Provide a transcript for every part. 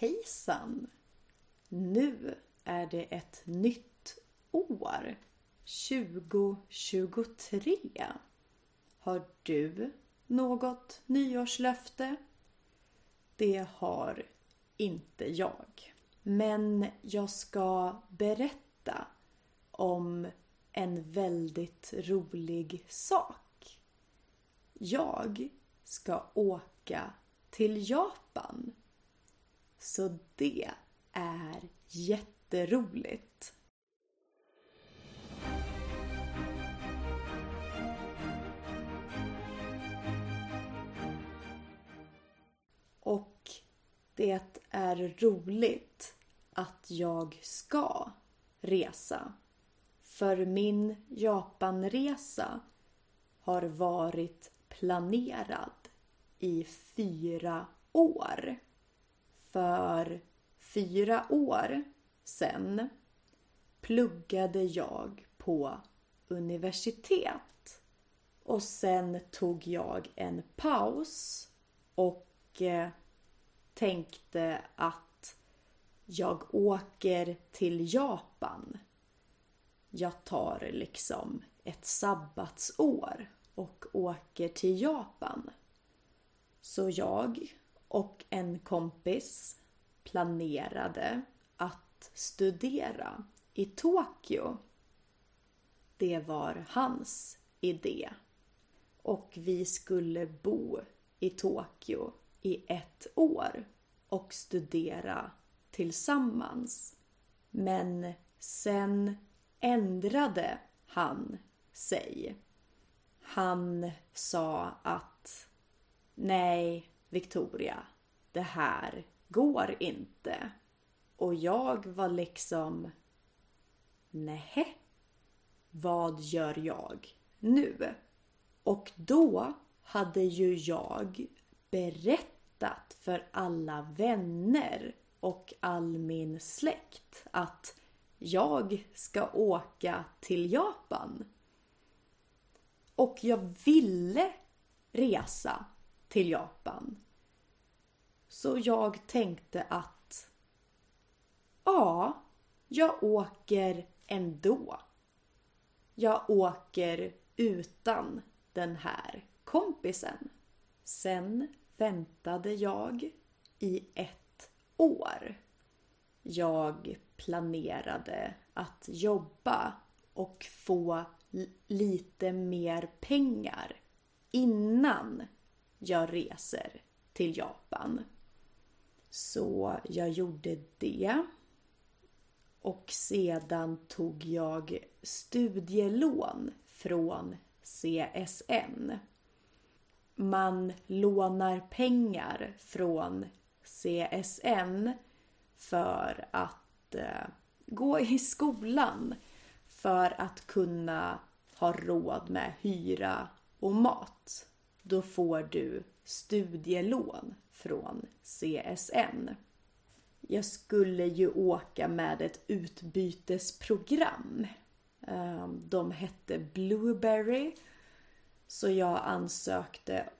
Hejsan! Nu är det ett nytt år. 2023. Har du något nyårslöfte? Det har inte jag. Men jag ska berätta om en väldigt rolig sak. Jag ska åka till Japan. Så det är jätteroligt. Och det är roligt att jag ska resa. För min Japanresa har varit planerad i fyra år. För fyra år sedan pluggade jag på universitet. Och sen tog jag en paus och eh, tänkte att jag åker till Japan. Jag tar liksom ett sabbatsår och åker till Japan. Så jag och en kompis planerade att studera i Tokyo. Det var hans idé. Och vi skulle bo i Tokyo i ett år och studera tillsammans. Men sen ändrade han sig. Han sa att Nej, Victoria, det här går inte. Och jag var liksom Nej, vad gör jag nu? Och då hade ju jag berättat för alla vänner och all min släkt att jag ska åka till Japan. Och jag ville resa till Japan. Så jag tänkte att ja, jag åker ändå. Jag åker utan den här kompisen. Sen väntade jag i ett år. Jag planerade att jobba och få lite mer pengar innan jag reser till Japan. Så jag gjorde det. Och sedan tog jag studielån från CSN. Man lånar pengar från CSN för att eh, gå i skolan för att kunna ha råd med hyra och mat då får du studielån från CSN. Jag skulle ju åka med ett utbytesprogram. Ehm, de hette Blueberry. Så jag ansökte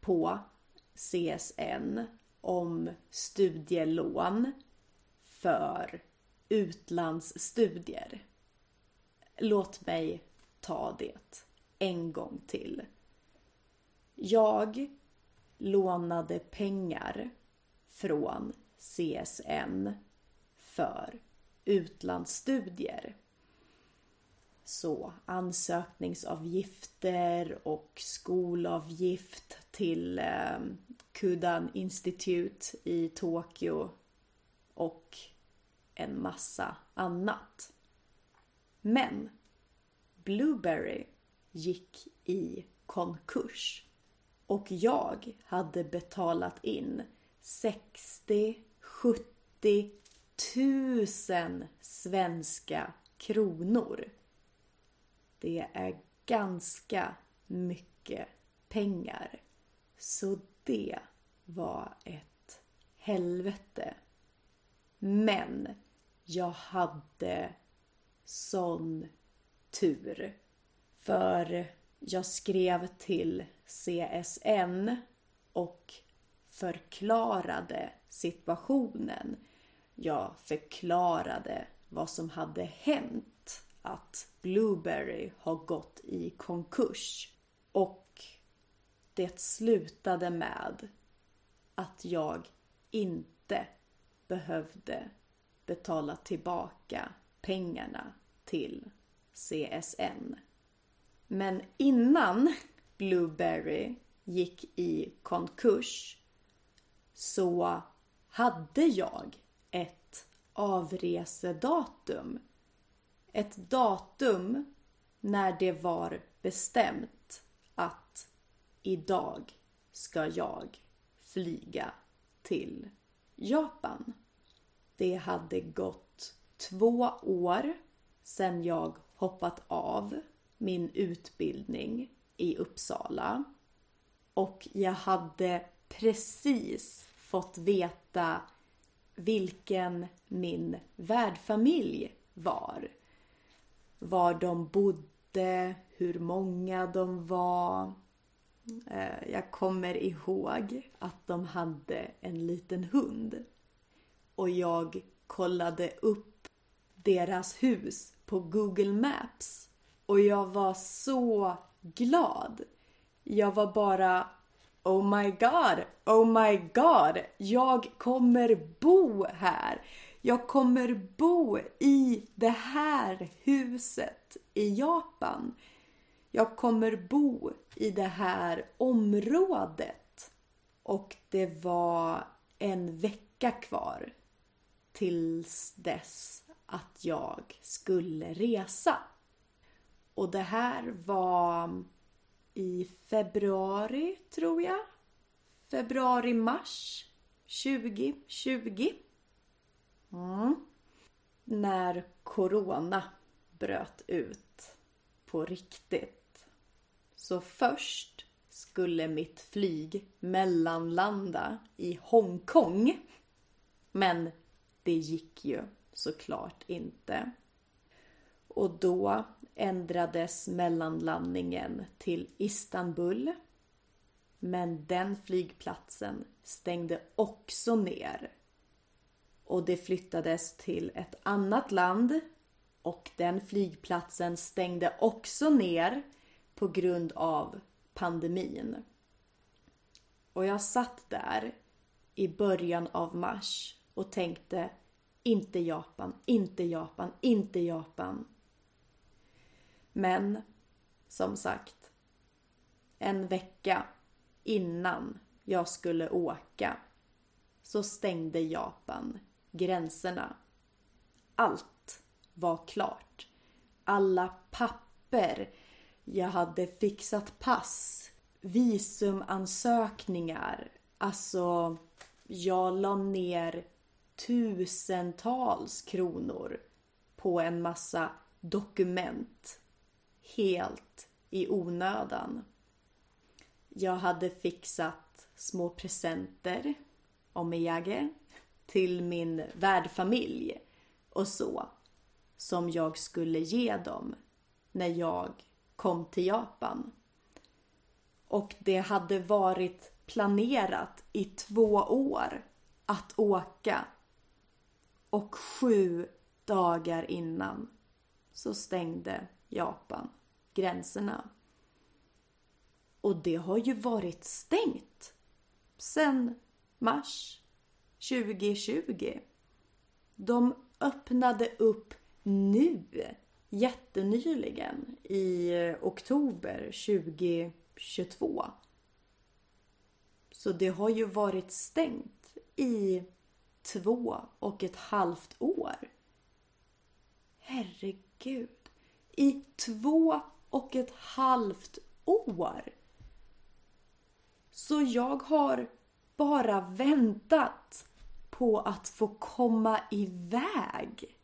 på CSN om studielån för utlandsstudier. Låt mig ta det en gång till. Jag lånade pengar från CSN för utlandsstudier. Så ansökningsavgifter och skolavgift till eh, Kudan Institute i Tokyo och en massa annat. Men Blueberry gick i konkurs och jag hade betalat in 60, 70 tusen svenska kronor. Det är ganska mycket pengar. Så det var ett helvete. Men jag hade sån tur. För jag skrev till CSN och förklarade situationen. Jag förklarade vad som hade hänt. Att Blueberry har gått i konkurs. Och det slutade med att jag inte behövde betala tillbaka pengarna till CSN. Men innan Blueberry gick i konkurs så hade jag ett avresedatum. Ett datum när det var bestämt att idag ska jag flyga till Japan. Det hade gått två år sedan jag hoppat av min utbildning i Uppsala. Och jag hade precis fått veta vilken min värdfamilj var. Var de bodde, hur många de var. Eh, jag kommer ihåg att de hade en liten hund. Och jag kollade upp deras hus på Google Maps. Och jag var så glad. Jag var bara Oh my god, oh my god. Jag kommer bo här. Jag kommer bo i det här huset i Japan. Jag kommer bo i det här området. Och det var en vecka kvar tills dess att jag skulle resa. Och det här var i februari, tror jag. Februari-mars 2020. Mm. När Corona bröt ut på riktigt. Så först skulle mitt flyg mellanlanda i Hongkong. Men det gick ju såklart inte. Och då ändrades mellanlandningen till Istanbul. Men den flygplatsen stängde också ner. Och det flyttades till ett annat land och den flygplatsen stängde också ner på grund av pandemin. Och jag satt där i början av mars och tänkte inte Japan, inte Japan, inte Japan. Men som sagt, en vecka innan jag skulle åka så stängde Japan gränserna. Allt var klart. Alla papper. Jag hade fixat pass, visumansökningar. Alltså, jag la ner tusentals kronor på en massa dokument helt i onödan. Jag hade fixat små presenter, omiyage, till min värdfamilj och så. Som jag skulle ge dem när jag kom till Japan. Och det hade varit planerat i två år att åka. Och sju dagar innan så stängde Japan gränserna. Och det har ju varit stängt sedan mars 2020. De öppnade upp nu jättenyligen i eh, oktober 2022. Så det har ju varit stängt i två och ett halvt år. Herregud i två och ett halvt år. Så jag har bara väntat på att få komma iväg.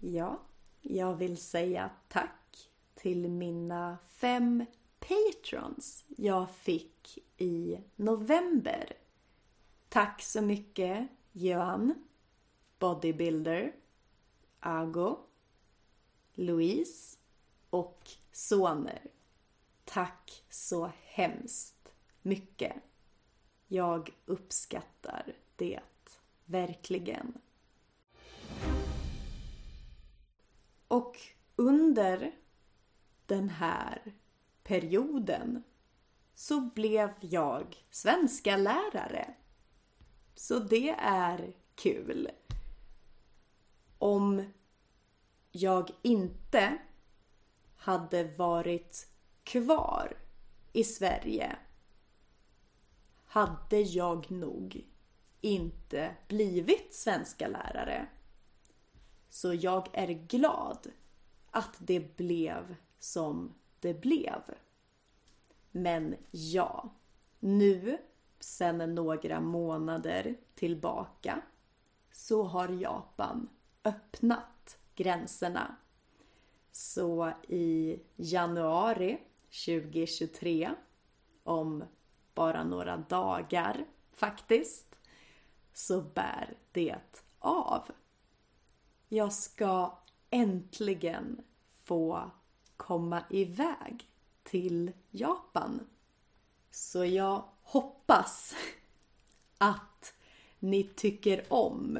Ja, jag vill säga tack till mina fem patrons jag fick i november Tack så mycket Johan, Bodybuilder, Ago, Louise och soner. Tack så hemskt mycket. Jag uppskattar det verkligen. Och under den här perioden så blev jag svenska lärare. Så det är kul. Om jag inte hade varit kvar i Sverige hade jag nog inte blivit svenska lärare. Så jag är glad att det blev som det blev. Men ja, nu sen några månader tillbaka så har Japan öppnat gränserna. Så i januari 2023, om bara några dagar faktiskt, så bär det av. Jag ska äntligen få komma iväg till Japan. Så jag hoppas att ni tycker om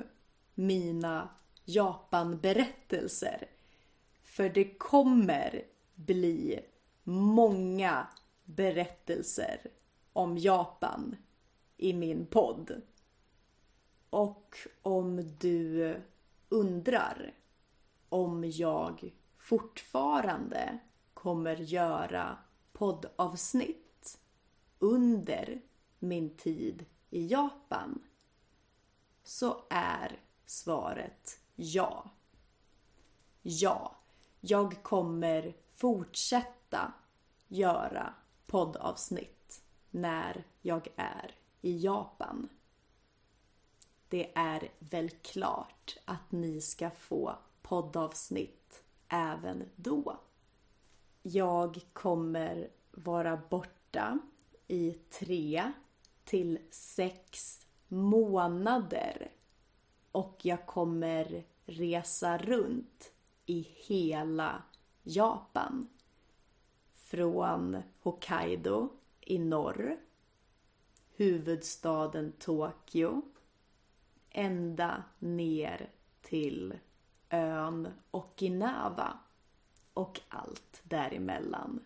mina Japan-berättelser. För det kommer bli många berättelser om Japan i min podd. Och om du undrar om jag fortfarande kommer göra poddavsnitt under min tid i Japan så är svaret ja. Ja, jag kommer fortsätta göra poddavsnitt när jag är i Japan. Det är väl klart att ni ska få poddavsnitt även då. Jag kommer vara borta i tre till sex månader och jag kommer resa runt i hela Japan. Från Hokkaido i norr, huvudstaden Tokyo, ända ner till ön Okinawa och allt däremellan.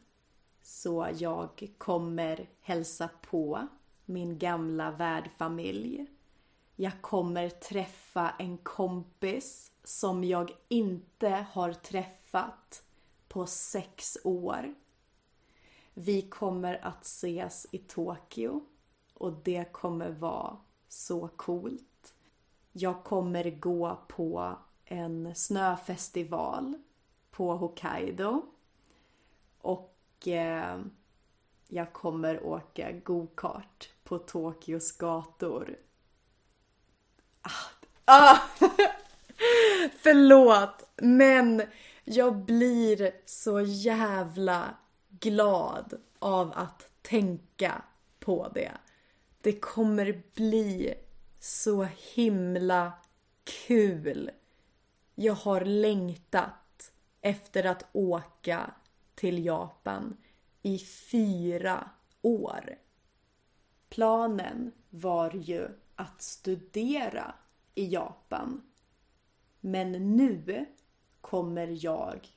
Så jag kommer hälsa på min gamla värdfamilj. Jag kommer träffa en kompis som jag inte har träffat på sex år. Vi kommer att ses i Tokyo och det kommer vara så coolt. Jag kommer gå på en snöfestival på Hokkaido och eh, jag kommer åka go-kart på Tokyos gator. Ah, ah. Förlåt, men jag blir så jävla glad av att tänka på det. Det kommer bli så himla kul. Jag har längtat efter att åka till Japan i fyra år. Planen var ju att studera i Japan. Men nu kommer jag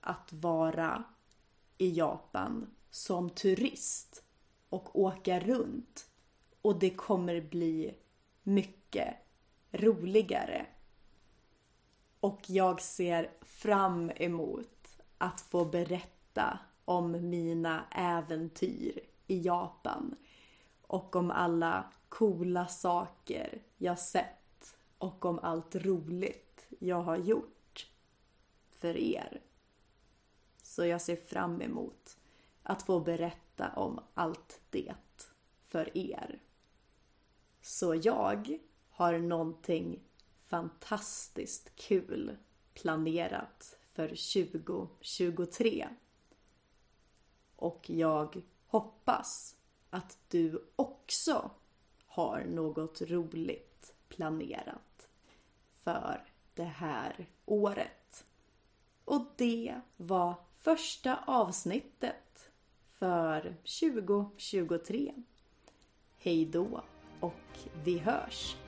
att vara i Japan som turist och åka runt. Och det kommer bli mycket roligare. Och jag ser fram emot att få berätta berätta om mina äventyr i Japan och om alla coola saker jag sett och om allt roligt jag har gjort för er. Så jag ser fram emot att få berätta om allt det för er. Så jag har någonting fantastiskt kul planerat för 2023. Och jag hoppas att du också har något roligt planerat för det här året. Och det var första avsnittet för 2023. Hej då och vi hörs!